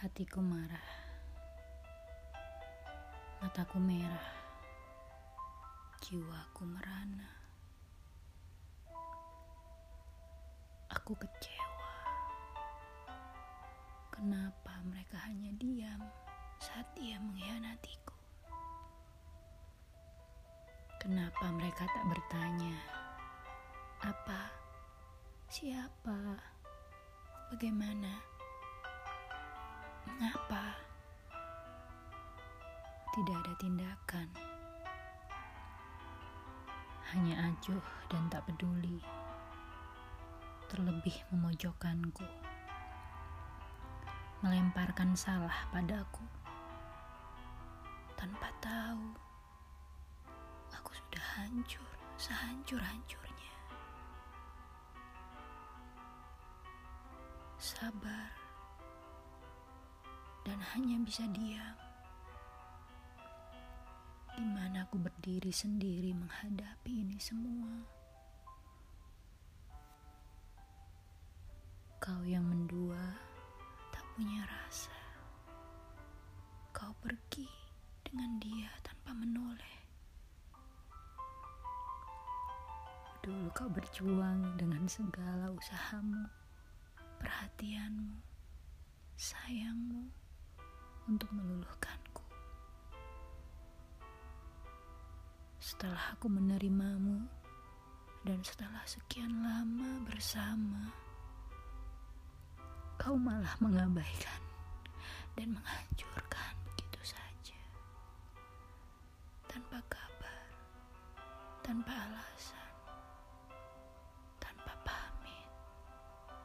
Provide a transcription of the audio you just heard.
Hatiku marah, mataku merah, jiwaku merana. Aku kecewa. Kenapa mereka hanya diam saat dia mengkhianatiku? Kenapa mereka tak bertanya apa, siapa, bagaimana? Mengapa? Tidak ada tindakan? Hanya acuh dan tak peduli, terlebih memojokkanku, melemparkan salah padaku. Tanpa tahu aku sudah hancur sehancur-hancurnya. Sabar dan hanya bisa diam. Di mana aku berdiri sendiri menghadapi ini semua. Kau yang mendua tak punya rasa. Kau pergi dengan dia tanpa menoleh. Dulu kau berjuang dengan segala usahamu, perhatianmu, sayangmu untuk meluluhkanku. Setelah aku menerimamu dan setelah sekian lama bersama, kau malah mengabaikan dan menghancurkan begitu saja. Tanpa kabar, tanpa alasan.